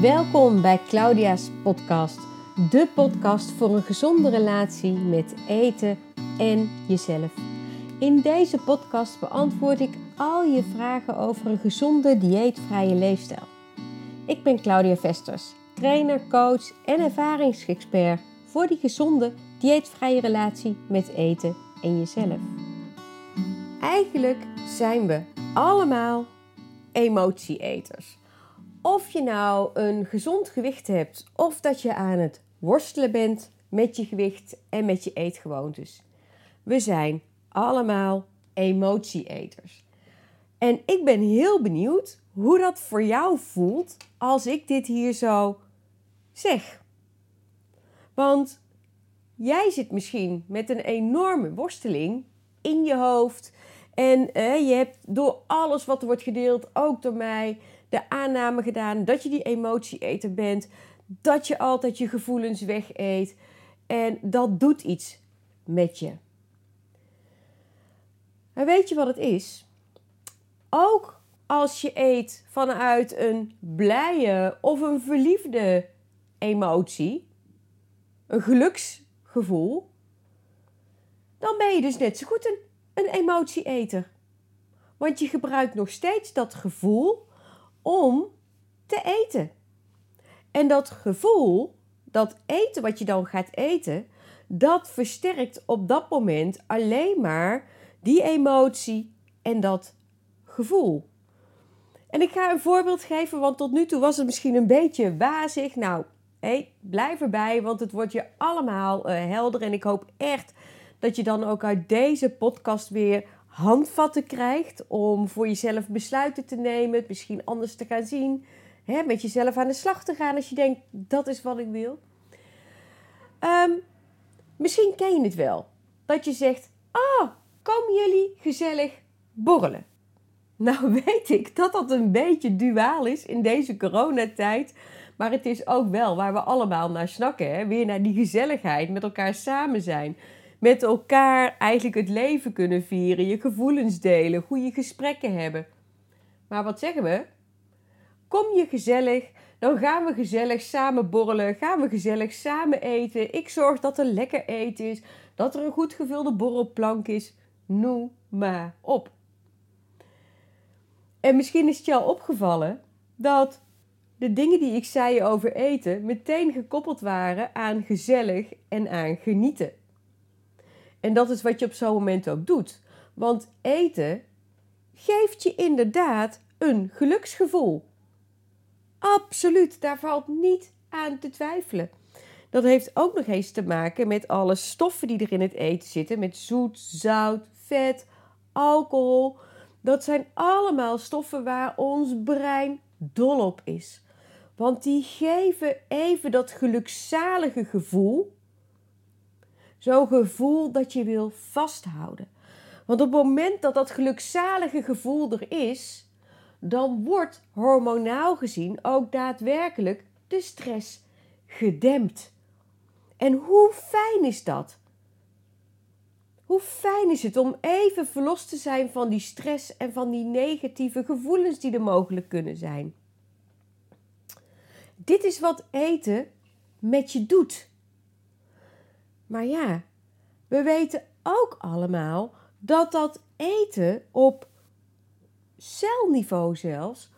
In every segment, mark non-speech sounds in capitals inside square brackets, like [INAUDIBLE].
Welkom bij Claudia's podcast, de podcast voor een gezonde relatie met eten en jezelf. In deze podcast beantwoord ik al je vragen over een gezonde dieetvrije leefstijl. Ik ben Claudia Vesters, trainer, coach en ervaringsexpert voor die gezonde dieetvrije relatie met eten en jezelf. Eigenlijk zijn we allemaal emotieeters. Of je nou een gezond gewicht hebt of dat je aan het worstelen bent met je gewicht en met je eetgewoontes. We zijn allemaal emotieeters. En ik ben heel benieuwd hoe dat voor jou voelt als ik dit hier zo zeg. Want jij zit misschien met een enorme worsteling in je hoofd. En eh, je hebt door alles wat er wordt gedeeld, ook door mij, de aanname gedaan dat je die emotieeter bent. Dat je altijd je gevoelens wegeet. En dat doet iets met je. En weet je wat het is? Ook als je eet vanuit een blije of een verliefde emotie, een geluksgevoel, dan ben je dus net zo goed een, een emotieeter. Want je gebruikt nog steeds dat gevoel om te eten. En dat gevoel, dat eten wat je dan gaat eten, dat versterkt op dat moment alleen maar die emotie en dat gevoel. En ik ga een voorbeeld geven, want tot nu toe was het misschien een beetje wazig. Nou, hey, blijf erbij, want het wordt je allemaal uh, helder. En ik hoop echt dat je dan ook uit deze podcast weer handvatten krijgt om voor jezelf besluiten te nemen, het misschien anders te gaan zien, hè, met jezelf aan de slag te gaan als je denkt dat is wat ik wil. Um, misschien ken je het wel, dat je zegt, ah, komen jullie gezellig borrelen? Nou [LAUGHS] weet ik dat dat een beetje duaal is in deze coronatijd. Maar het is ook wel waar we allemaal naar snakken. Weer naar die gezelligheid, met elkaar samen zijn met elkaar eigenlijk het leven kunnen vieren, je gevoelens delen, goede gesprekken hebben. Maar wat zeggen we? Kom je gezellig, dan gaan we gezellig samen borrelen, gaan we gezellig samen eten. Ik zorg dat er lekker eten is, dat er een goed gevulde borrelplank is. Noem maar op. En misschien is het je al opgevallen dat de dingen die ik zei over eten meteen gekoppeld waren aan gezellig en aan genieten. En dat is wat je op zo'n moment ook doet. Want eten geeft je inderdaad een geluksgevoel. Absoluut, daar valt niet aan te twijfelen. Dat heeft ook nog eens te maken met alle stoffen die er in het eten zitten, met zoet, zout, vet, alcohol. Dat zijn allemaal stoffen waar ons brein dol op is. Want die geven even dat gelukzalige gevoel Zo'n gevoel dat je wil vasthouden. Want op het moment dat dat gelukzalige gevoel er is, dan wordt hormonaal gezien ook daadwerkelijk de stress gedempt. En hoe fijn is dat? Hoe fijn is het om even verlost te zijn van die stress en van die negatieve gevoelens die er mogelijk kunnen zijn? Dit is wat eten met je doet. Maar ja, we weten ook allemaal dat dat eten op celniveau zelfs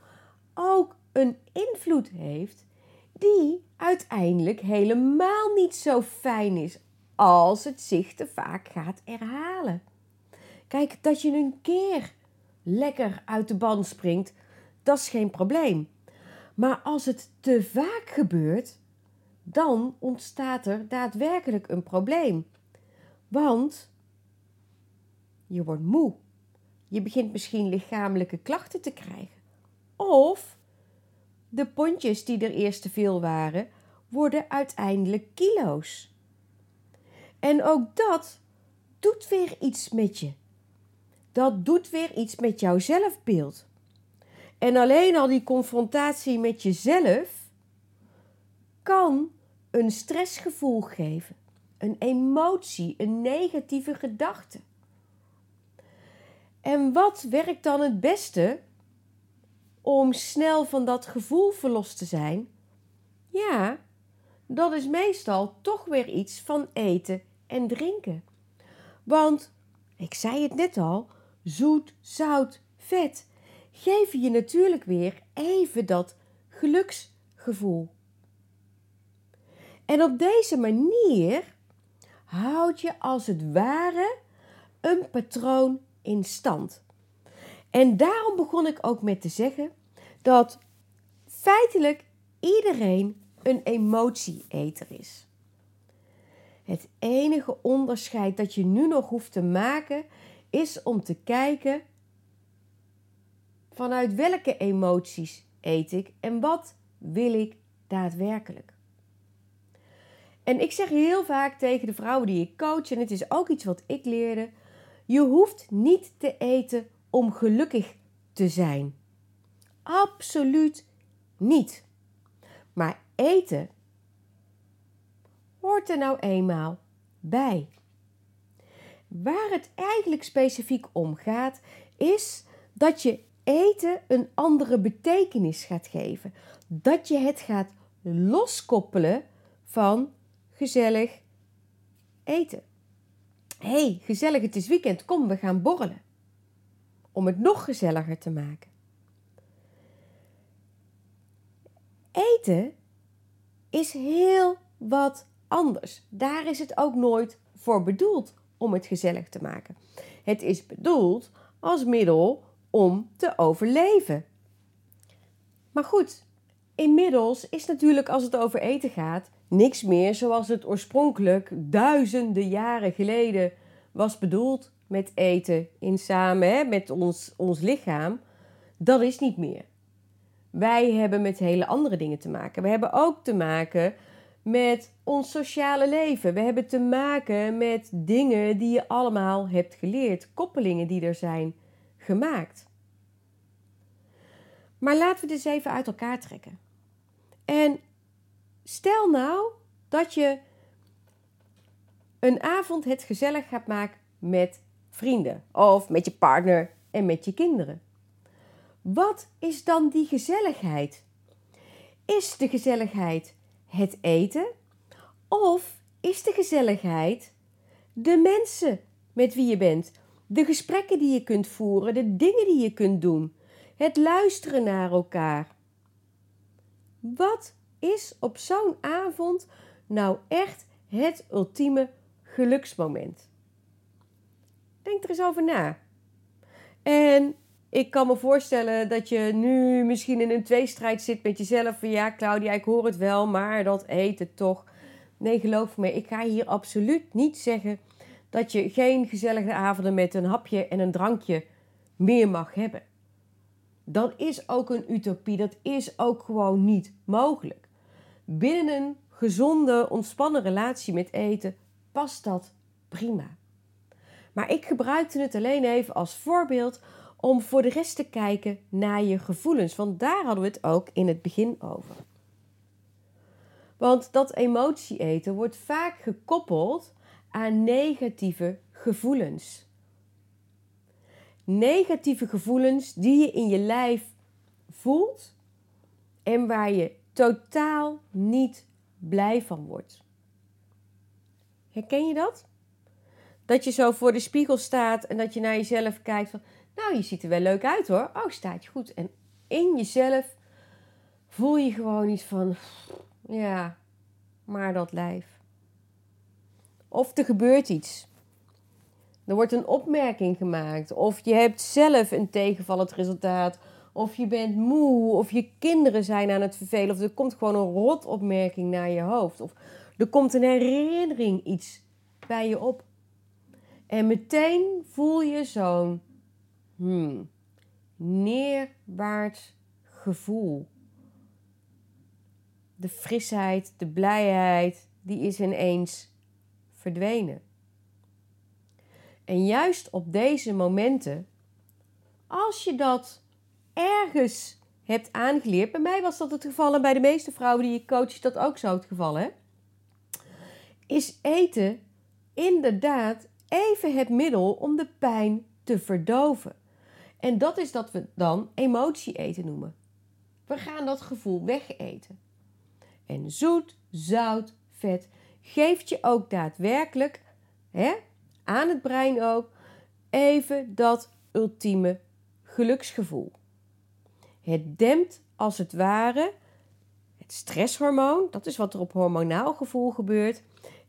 ook een invloed heeft die uiteindelijk helemaal niet zo fijn is als het zich te vaak gaat herhalen. Kijk, dat je een keer lekker uit de band springt, dat is geen probleem. Maar als het te vaak gebeurt, dan ontstaat er daadwerkelijk een probleem. Want je wordt moe. Je begint misschien lichamelijke klachten te krijgen. Of de pondjes die er eerst te veel waren, worden uiteindelijk kilo's. En ook dat doet weer iets met je. Dat doet weer iets met jouw zelfbeeld. En alleen al die confrontatie met jezelf kan een stressgevoel geven, een emotie, een negatieve gedachte. En wat werkt dan het beste om snel van dat gevoel verlost te zijn Ja, dat is meestal toch weer iets van eten en drinken. Want, ik zei het net al, zoet, zout, vet geven je natuurlijk weer even dat geluksgevoel. En op deze manier houd je als het ware een patroon in stand. En daarom begon ik ook met te zeggen dat feitelijk iedereen een emotieeter is. Het enige onderscheid dat je nu nog hoeft te maken is om te kijken vanuit welke emoties eet ik en wat wil ik daadwerkelijk. En ik zeg heel vaak tegen de vrouwen die ik coach, en het is ook iets wat ik leerde: je hoeft niet te eten om gelukkig te zijn. Absoluut niet. Maar eten hoort er nou eenmaal bij. Waar het eigenlijk specifiek om gaat, is dat je eten een andere betekenis gaat geven. Dat je het gaat loskoppelen van gezellig eten. hey, gezellig, het is weekend, kom, we gaan borrelen. Om het nog gezelliger te maken. Eten is heel wat anders. Daar is het ook nooit voor bedoeld om het gezellig te maken. Het is bedoeld als middel om te overleven. Maar goed, inmiddels is natuurlijk als het over eten gaat niks meer zoals het oorspronkelijk duizenden jaren geleden was bedoeld met eten in samen hè, met ons, ons lichaam. Dat is niet meer. Wij hebben met hele andere dingen te maken. We hebben ook te maken met ons sociale leven. We hebben te maken met dingen die je allemaal hebt geleerd, koppelingen die er zijn gemaakt. Maar laten we eens even uit elkaar trekken. En stel nou dat je een avond het gezellig gaat maken met vrienden of met je partner en met je kinderen. Wat is dan die gezelligheid? Is de gezelligheid het eten? Of is de gezelligheid de mensen met wie je bent? De gesprekken die je kunt voeren, de dingen die je kunt doen, het luisteren naar elkaar. Wat is op zo'n avond nou echt het ultieme geluksmoment? Denk er eens over na. En ik kan me voorstellen dat je nu misschien in een tweestrijd zit met jezelf. Van ja, Claudia, ik hoor het wel, maar dat eten toch. Nee, geloof me, ik ga hier absoluut niet zeggen dat je geen gezellige avonden met een hapje en een drankje meer mag hebben. Dat is ook een utopie, dat is ook gewoon niet mogelijk. Binnen een gezonde, ontspannen relatie met eten past dat prima. Maar ik gebruikte het alleen even als voorbeeld om voor de rest te kijken naar je gevoelens. Want daar hadden we het ook in het begin over. Want dat emotie eten wordt vaak gekoppeld aan negatieve gevoelens. Negatieve gevoelens die je in je lijf voelt en waar je totaal niet blij van wordt. Herken je dat? Dat je zo voor de spiegel staat en dat je naar jezelf kijkt van nou, je ziet er wel leuk uit hoor. Oh, staat je goed. En in jezelf voel je gewoon iets van, ja, maar dat lijf. Of er gebeurt iets. Er wordt een opmerking gemaakt. Of je hebt zelf een tegenvallend resultaat. Of je bent moe. Of je kinderen zijn aan het vervelen. Of er komt gewoon een rotopmerking naar je hoofd. Of er komt een herinnering iets bij je op. En meteen voel je zo'n hmm, neerwaarts gevoel. De frisheid, de blijheid, die is ineens verdwenen. En juist op deze momenten, als je dat ergens hebt aangeleerd, bij mij was dat het geval en bij de meeste vrouwen die je coach is dat ook zo het geval? Is eten inderdaad even het middel om de pijn te verdoven. En dat is dat we dan emotie eten noemen. We gaan dat gevoel wegeten. En zoet, zout, vet geeft je ook daadwerkelijk, hè, aan het brein ook, even dat ultieme geluksgevoel. Het dempt als het ware het stresshormoon, dat is wat er op hormonaal gevoel gebeurt,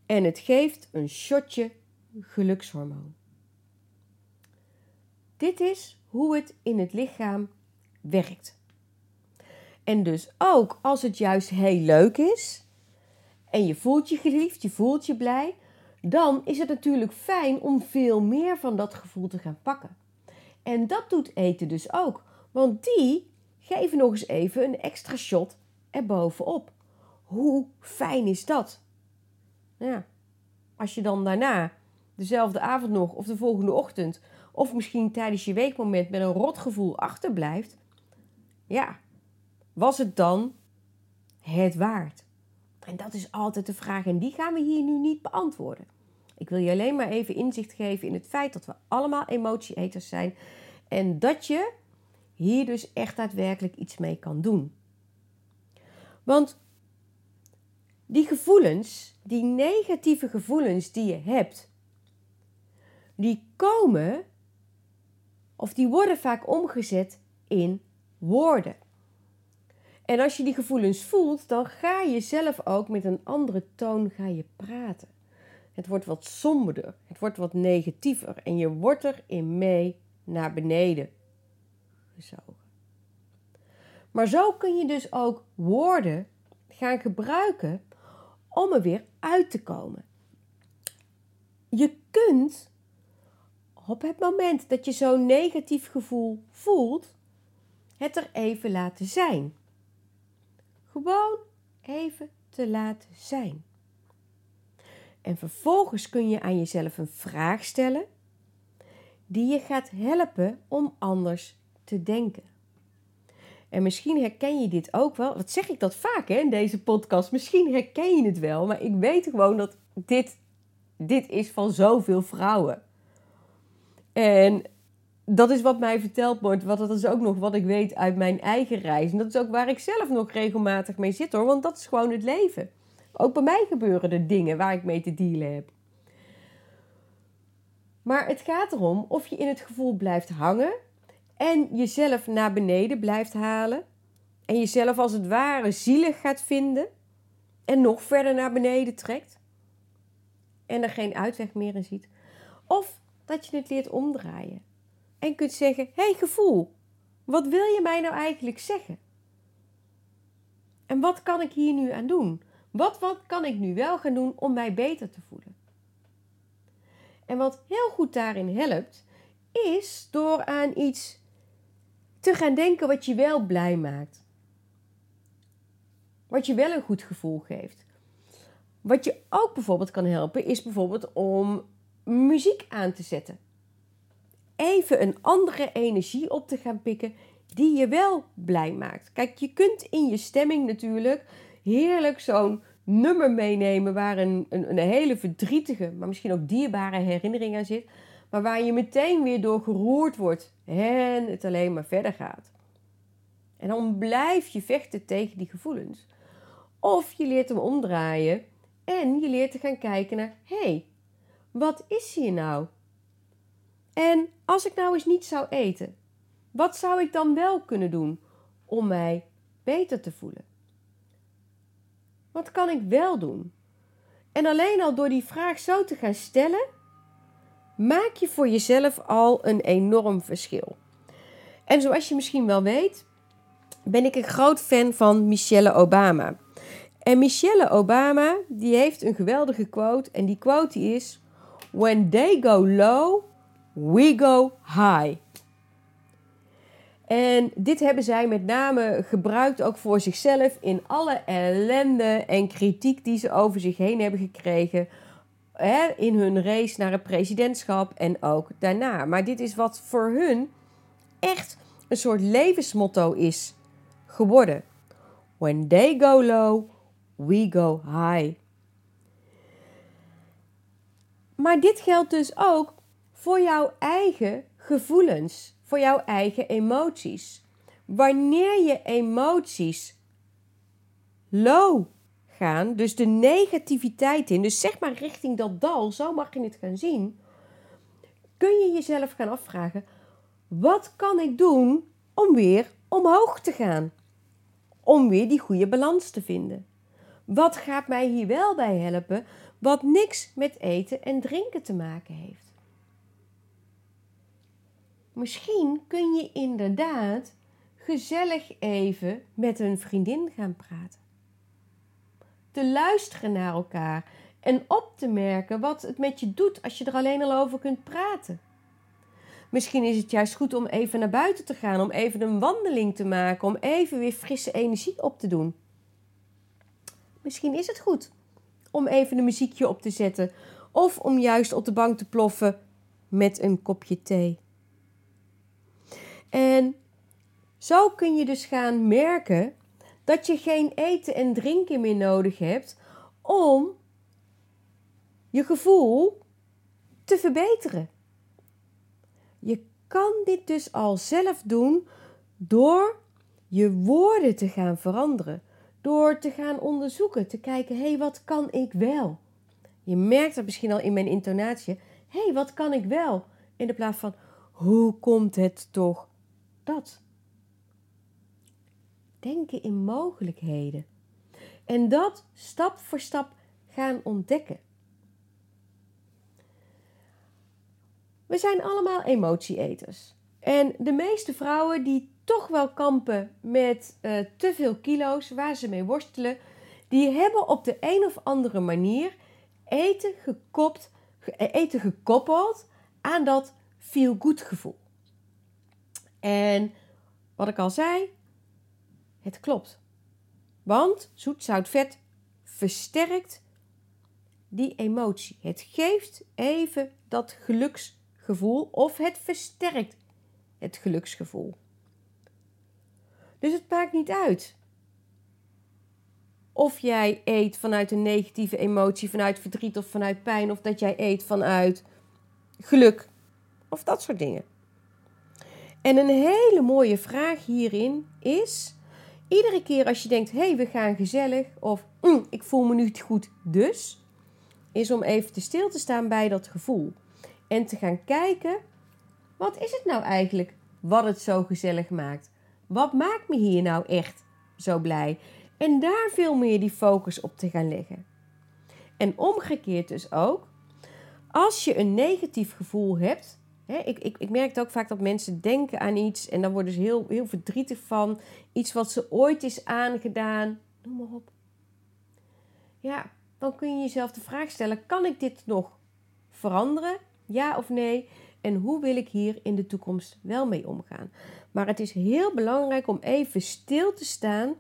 en het geeft een shotje gelukshormoon. Dit is hoe het in het lichaam werkt. En dus ook als het juist heel leuk is en je voelt je geliefd, je voelt je blij, dan is het natuurlijk fijn om veel meer van dat gevoel te gaan pakken. En dat doet eten dus ook, want die geven nog eens even een extra shot erbovenop. Hoe fijn is dat? Ja, als je dan daarna, dezelfde avond nog of de volgende ochtend, of misschien tijdens je weekmoment met een rotgevoel achterblijft, ja, was het dan het waard? En dat is altijd de vraag en die gaan we hier nu niet beantwoorden. Ik wil je alleen maar even inzicht geven in het feit dat we allemaal emotieeters zijn en dat je hier dus echt daadwerkelijk iets mee kan doen. Want die gevoelens, die negatieve gevoelens die je hebt, die komen of die worden vaak omgezet in woorden. En als je die gevoelens voelt, dan ga je zelf ook met een andere toon ga je praten. Het wordt wat somberder, het wordt wat negatiever en je wordt erin mee naar beneden gezogen. Maar zo kun je dus ook woorden gaan gebruiken om er weer uit te komen. Je kunt op het moment dat je zo'n negatief gevoel voelt, het er even laten zijn. Gewoon even te laten zijn. En vervolgens kun je aan jezelf een vraag stellen die je gaat helpen om anders te denken. En misschien herken je dit ook wel. Wat zeg ik dat vaak hè, in deze podcast? Misschien herken je het wel, maar ik weet gewoon dat dit, dit is van zoveel vrouwen. En dat is wat mij verteld wordt. Wat, dat is ook nog wat ik weet uit mijn eigen reis. En dat is ook waar ik zelf nog regelmatig mee zit hoor. Want dat is gewoon het leven. Ook bij mij gebeuren er dingen waar ik mee te dealen heb. Maar het gaat erom of je in het gevoel blijft hangen en jezelf naar beneden blijft halen en jezelf als het ware zielig gaat vinden en nog verder naar beneden trekt en er geen uitweg meer in ziet. Of dat je het leert omdraaien en kunt zeggen: Hé hey, gevoel, wat wil je mij nou eigenlijk zeggen? En wat kan ik hier nu aan doen? Wat, wat kan ik nu wel gaan doen om mij beter te voelen? En wat heel goed daarin helpt, is door aan iets te gaan denken wat je wel blij maakt. Wat je wel een goed gevoel geeft. Wat je ook bijvoorbeeld kan helpen, is bijvoorbeeld om muziek aan te zetten. Even een andere energie op te gaan pikken die je wel blij maakt. Kijk, je kunt in je stemming natuurlijk heerlijk zo'n nummer meenemen waar een, een, een, hele verdrietige, maar misschien ook dierbare herinnering aan zit, maar waar je meteen weer door geroerd wordt en het alleen maar verder gaat. En dan blijf je vechten tegen die gevoelens. Of je leert hem omdraaien en je leert te gaan kijken naar: hé, hey, wat is hier nou? En als ik nou eens niet zou eten, wat zou ik dan wel kunnen doen om mij beter te voelen? Wat kan ik wel doen? En alleen al door die vraag zo te gaan stellen, maak je voor jezelf al een enorm verschil. En zoals je misschien wel weet, ben ik een groot fan van Michelle Obama. En Michelle Obama, die heeft een geweldige quote. En die quote is: When they go low, we go high. En dit hebben zij met name gebruikt ook voor zichzelf in alle ellende en kritiek die ze over zich heen hebben gekregen. In hun race naar het presidentschap en ook daarna. Maar dit is wat voor hun echt een soort levensmotto is geworden. When they go low, we go high. Maar dit geldt dus ook voor jouw eigen gevoelens, voor jouw eigen emoties. Wanneer je emoties low gaan, dus de negativiteit in, dus zeg maar richting dat dal, zo mag je het gaan zien, kun je jezelf gaan afvragen: wat kan ik doen om weer omhoog te gaan? Om weer die goede balans te vinden. Wat gaat mij hier wel bij helpen, wat niks met eten en drinken te maken heeft? Misschien kun je inderdaad gezellig even met een vriendin gaan praten. Te luisteren naar elkaar en op te merken wat het met je doet als je er alleen al over kunt praten. Misschien is het juist goed om even naar buiten te gaan, om even een wandeling te maken, om even weer frisse energie op te doen. Misschien is het goed om even een muziekje op te zetten of om juist op de bank te ploffen met een kopje thee. En zo kun je dus gaan merken dat je geen eten en drinken meer nodig hebt om je gevoel te verbeteren. Je kan dit dus al zelf doen door je woorden te gaan veranderen. Door te gaan onderzoeken, te kijken, hé, hey, wat kan ik wel? Je merkt dat misschien al in mijn intonatie. Hé, hey, wat kan ik wel? In de plaats van, hoe komt het toch dat? Denken in mogelijkheden. En dat stap voor stap gaan ontdekken. We zijn allemaal emotieeters. En de meeste vrouwen die toch wel kampen met uh, te veel kilo's waar ze mee worstelen, die hebben op de een of andere manier eten, gekopt, eten gekoppeld aan dat feel good gevoel. En wat ik al zei, het klopt. Want zoet, zout, vet versterkt die emotie. Het geeft even dat geluksgevoel of het versterkt het geluksgevoel. Dus het maakt niet uit of jij eet vanuit een negatieve emotie, vanuit verdriet of vanuit pijn, of dat jij eet vanuit geluk of dat soort dingen. En een hele mooie vraag hierin is: iedere keer als je denkt, hé, hey, we gaan gezellig, of mm, ik voel me nu goed, dus, is om even te stil te staan bij dat gevoel. En te gaan kijken, wat is het nou eigenlijk wat het zo gezellig maakt? Wat maakt me hier nou echt zo blij? En daar veel meer die focus op te gaan leggen. En omgekeerd dus ook, als je een negatief gevoel hebt, ik, ik, ik merk ook vaak dat mensen denken aan iets en dan worden ze heel, heel verdrietig van. Iets wat ze ooit is aangedaan, noem maar op. Ja, dan kun je jezelf de vraag stellen: kan ik dit nog veranderen? Ja of nee? En hoe wil ik hier in de toekomst wel mee omgaan? Maar het is heel belangrijk om even stil te staan.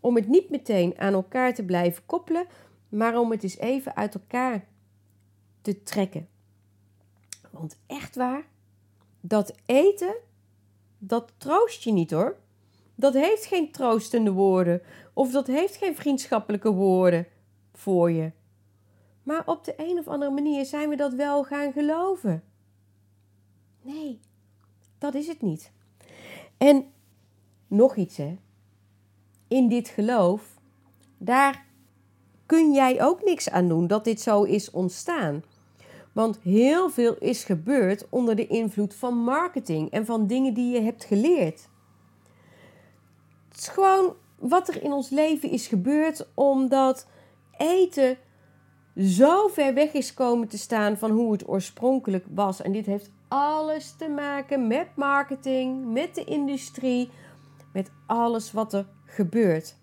Om het niet meteen aan elkaar te blijven koppelen, maar om het eens even uit elkaar te trekken. Want echt waar, dat eten, dat troost je niet hoor. Dat heeft geen troostende woorden of dat heeft geen vriendschappelijke woorden voor je. Maar op de een of andere manier zijn we dat wel gaan geloven. Nee, dat is het niet. En nog iets, hè. In dit geloof, daar kun jij ook niks aan doen dat dit zo is ontstaan. Want heel veel is gebeurd onder de invloed van marketing en van dingen die je hebt geleerd. Het is gewoon wat er in ons leven is gebeurd omdat eten zo ver weg is komen te staan van hoe het oorspronkelijk was. En dit heeft alles te maken met marketing, met de industrie, met alles wat er gebeurt.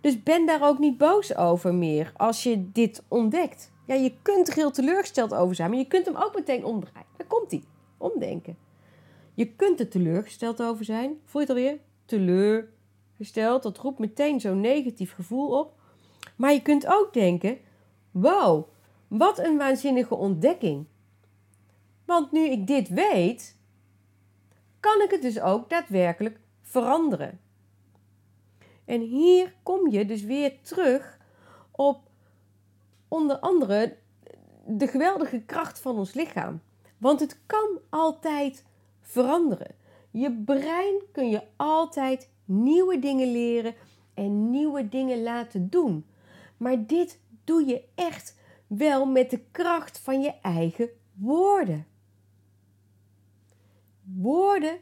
Dus ben daar ook niet boos over meer als je dit ontdekt. Ja, je kunt er heel teleurgesteld over zijn, maar je kunt hem ook meteen omdraaien. Daar komt hij. Omdenken. Je kunt er teleurgesteld over zijn. Voel je het alweer? Teleurgesteld. Dat roept meteen zo'n negatief gevoel op. Maar je kunt ook denken: wow, wat een waanzinnige ontdekking. Want nu ik dit weet, kan ik het dus ook daadwerkelijk veranderen. En hier kom je dus weer terug op onder andere de geweldige kracht van ons lichaam. Want het kan altijd veranderen. Je brein kun je altijd nieuwe dingen leren en nieuwe dingen laten doen. Maar dit doe je echt wel met de kracht van je eigen woorden. Woorden,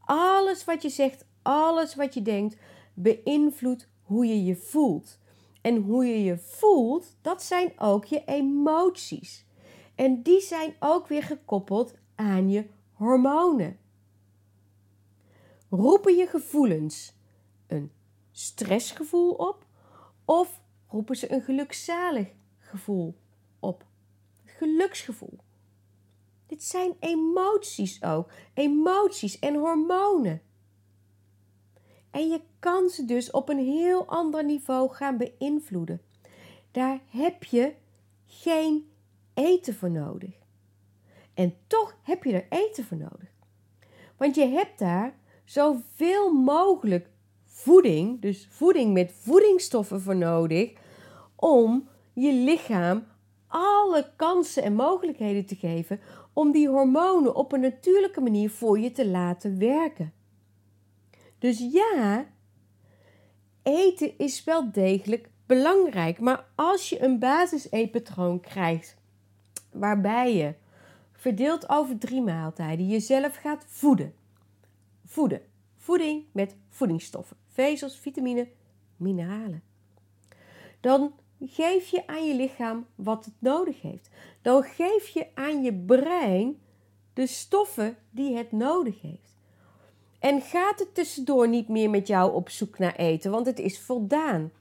alles wat je zegt, alles wat je denkt, beïnvloedt hoe je je voelt. En hoe je je voelt, dat zijn ook je emoties. En die zijn ook weer gekoppeld aan je hormonen. Roepen je gevoelens een stressgevoel op of roepen ze een gelukzalig gevoel op? Geluksgevoel. Dit zijn emoties ook, emoties en hormonen. En je kan ze dus op een heel ander niveau gaan beïnvloeden. Daar heb je geen eten voor nodig. En toch heb je er eten voor nodig. Want je hebt daar zoveel mogelijk voeding, dus voeding met voedingsstoffen voor nodig, om je lichaam alle kansen en mogelijkheden te geven om die hormonen op een natuurlijke manier voor je te laten werken. Dus ja, eten is wel degelijk belangrijk, maar als je een basis-eetpatroon krijgt waarbij je verdeeld over drie maaltijden jezelf gaat voeden. Voeden. Voeding met voedingsstoffen, vezels, vitamine, mineralen. Dan geef je aan je lichaam wat het nodig heeft. Dan geef je aan je brein de stoffen die het nodig heeft. En gaat het tussendoor niet meer met jou op zoek naar eten, want het is voldaan.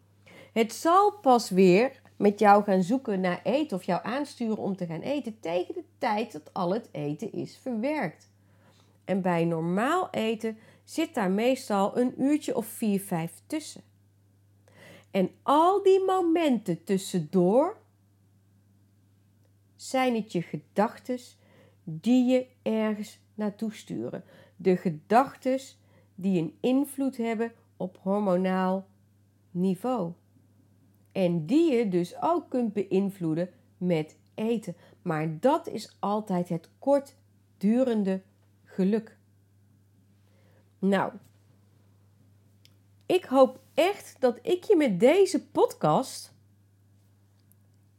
Het zal pas weer met jou gaan zoeken naar eten of jou aansturen om te gaan eten tegen de tijd dat al het eten is verwerkt. En bij normaal eten zit daar meestal een uurtje of vier, vijf tussen. En al die momenten tussendoor zijn het je gedachten die je ergens naartoe sturen. De gedachten die een invloed hebben op hormonaal niveau. En die je dus ook kunt beïnvloeden met eten. Maar dat is altijd het kortdurende geluk. Nou, ik hoop echt dat ik je met deze podcast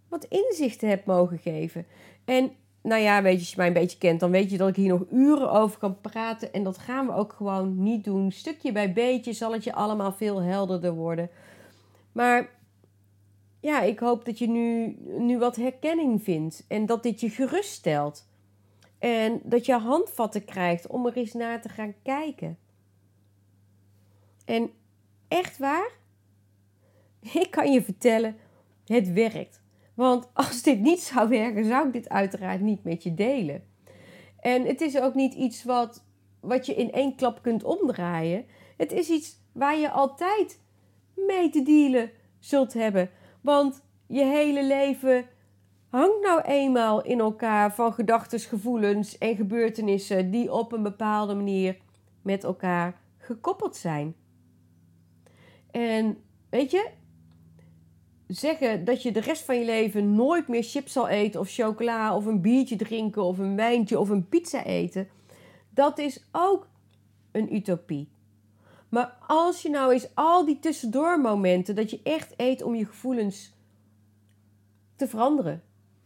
wat inzichten heb mogen geven. En nou ja, weet je, als je mij een beetje kent, dan weet je dat ik hier nog uren over kan praten. En dat gaan we ook gewoon niet doen. Stukje bij beetje zal het je allemaal veel helderder worden. Maar ja, ik hoop dat je nu, nu wat herkenning vindt en dat dit je geruststelt. En dat je handvatten krijgt om er eens naar te gaan kijken. En echt waar, [LAUGHS] ik kan je vertellen, het werkt. Want [LAUGHS] als dit niet zou werken, zou ik dit uiteraard niet met je delen. En het is ook niet iets wat, wat je in één klap kunt omdraaien. Het is iets waar je altijd mee te dealen zult hebben. Want je hele leven hangt nou eenmaal in elkaar van gedachten, gevoelens en gebeurtenissen die op een bepaalde manier met elkaar gekoppeld zijn. En weet je, zeggen dat je de rest van je leven nooit meer chips zal eten of chocola of een biertje drinken of een wijntje of een pizza eten, dat is ook een utopie. Maar als je nou eens al die tussendoormomenten dat je echt eet om je gevoelens te veranderen,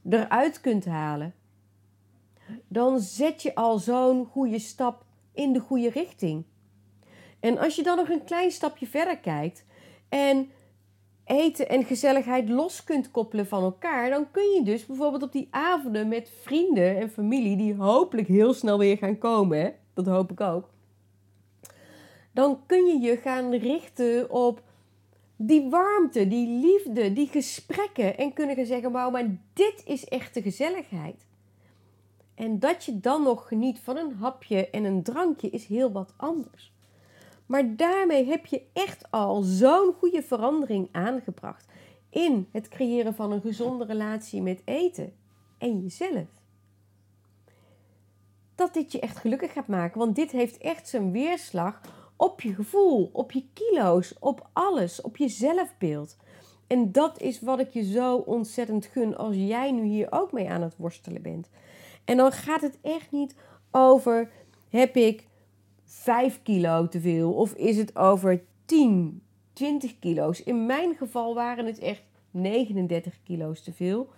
eruit kunt halen, dan zet je al zo'n goede stap in de goede richting. En als je dan nog een klein stapje verder kijkt en eten en gezelligheid los kunt koppelen van elkaar, dan kun je dus bijvoorbeeld op die avonden met vrienden en familie, die hopelijk heel snel weer gaan komen, hè? dat hoop ik ook, dan kun je je gaan richten op die warmte, die liefde, die gesprekken en kunnen gaan zeggen: Wauw, maar dit is echte gezelligheid. En dat je dan nog geniet van een hapje en een drankje is heel wat anders. Maar daarmee heb je echt al zo'n goede verandering aangebracht in het creëren van een gezonde relatie met eten en jezelf. Dat dit je echt gelukkig gaat maken, want dit heeft echt zijn weerslag op je gevoel, op je kilo's, op alles, op je zelfbeeld. En dat is wat ik je zo ontzettend gun als jij nu hier ook mee aan het worstelen bent. En dan gaat het echt niet over heb ik 5 kilo te veel of is het over 10 20 kilo's. In mijn geval waren het echt 39 kilo's te veel.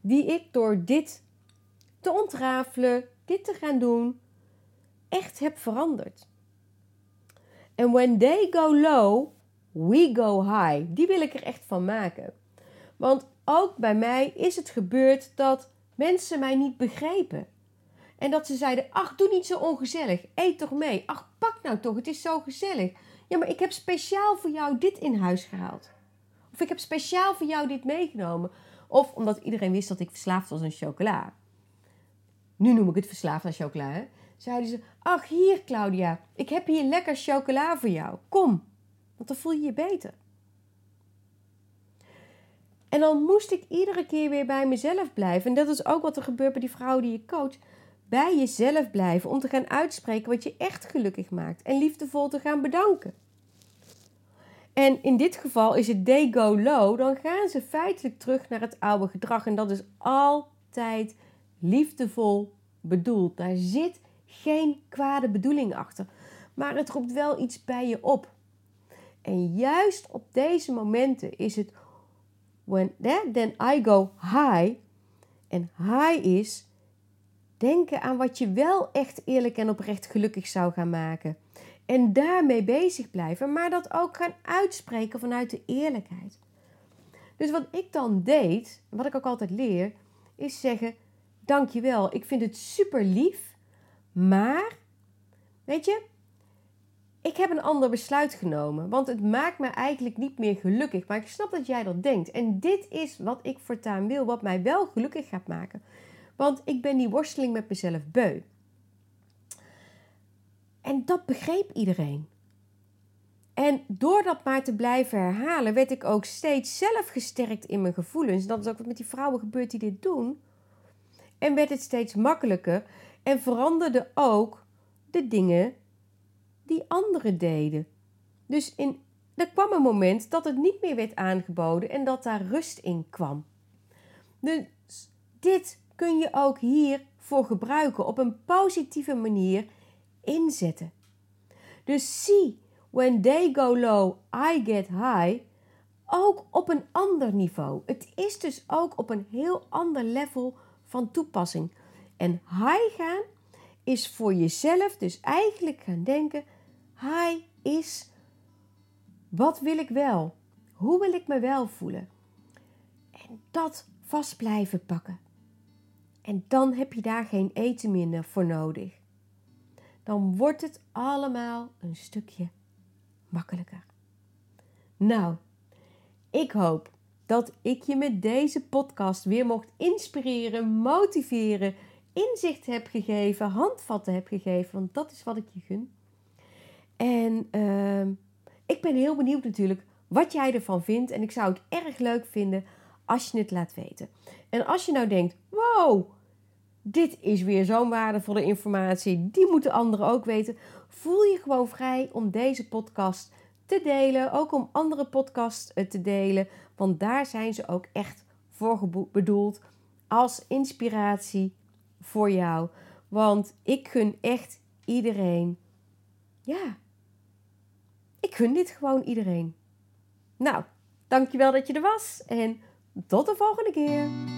Die ik door dit te ontrafelen, dit te gaan doen, echt heb veranderd. En when they go low, we go high. Die wil ik er echt van maken. Want ook bij mij is het gebeurd dat mensen mij niet begrepen. En dat ze zeiden: Ach, doe niet zo ongezellig. Eet toch mee. Ach, pak nou toch. Het is zo gezellig. Ja, maar ik heb speciaal voor jou dit in huis gehaald. Of ik heb speciaal voor jou dit meegenomen. Of omdat iedereen wist dat ik verslaafd was aan chocola. Nu noem ik het verslaafd aan chocola. Hè? Zeiden ze: Ach, hier Claudia. Ik heb hier lekker chocola voor jou. Kom. Want dan voel je je beter. En dan moest ik iedere keer weer bij mezelf blijven. En dat is ook wat er gebeurt bij die vrouw die je coacht. Bij jezelf blijven om te gaan uitspreken wat je echt gelukkig maakt. En liefdevol te gaan bedanken. En in dit geval is het they go low. Dan gaan ze feitelijk terug naar het oude gedrag. En dat is altijd liefdevol bedoeld. Daar zit geen kwade bedoeling achter. Maar het roept wel iets bij je op. En juist op deze momenten is het when then I go high. En high is denken aan wat je wel echt eerlijk en oprecht gelukkig zou gaan maken. En daarmee bezig blijven, maar dat ook gaan uitspreken vanuit de eerlijkheid. Dus wat ik dan deed, wat ik ook altijd leer, is zeggen: Dankjewel, ik vind het super lief, maar weet je, ik heb een ander besluit genomen, want het maakt me eigenlijk niet meer gelukkig. Maar ik snap dat jij dat denkt. En dit is wat ik voortaan wil, wat mij wel gelukkig gaat maken. Want ik ben die worsteling met mezelf beu. En dat begreep iedereen. En door dat maar te blijven herhalen, werd ik ook steeds zelf gesterkt in mijn gevoelens. Dat is ook wat met die vrouwen gebeurt die dit doen. En werd het steeds makkelijker. En veranderde ook de dingen die anderen deden. Dus in, er kwam een moment dat het niet meer werd aangeboden en dat daar rust in kwam. Dus dit kun je ook hier voor gebruiken, op een positieve manier inzetten. Dus zie, when they go low, I get high, ook op een ander niveau. Het is dus ook op een heel ander level van toepassing. En high gaan is voor jezelf dus eigenlijk gaan denken: high is wat wil ik wel? Hoe wil ik me wel voelen? En dat vast blijven pakken. En dan heb je daar geen eten minder voor nodig. Dan wordt het allemaal een stukje makkelijker. Nou, ik hoop dat ik je met deze podcast weer mocht inspireren, motiveren, inzicht heb gegeven, handvatten heb gegeven, want dat is wat ik je gun. En uh, ik ben heel benieuwd natuurlijk wat jij ervan vindt. En ik zou het erg leuk vinden als je het laat weten. En als je nou denkt, wow, dit is weer zo'n waardevolle informatie, die moeten anderen ook weten. Voel je gewoon vrij om deze podcast te delen. Ook om andere podcasts eh, te delen. Want daar zijn ze ook echt voor bedoeld als inspiratie voor jou. Want ik gun echt iedereen, ja, ik gun dit gewoon iedereen. Nou, dankjewel dat je er was en tot de volgende keer.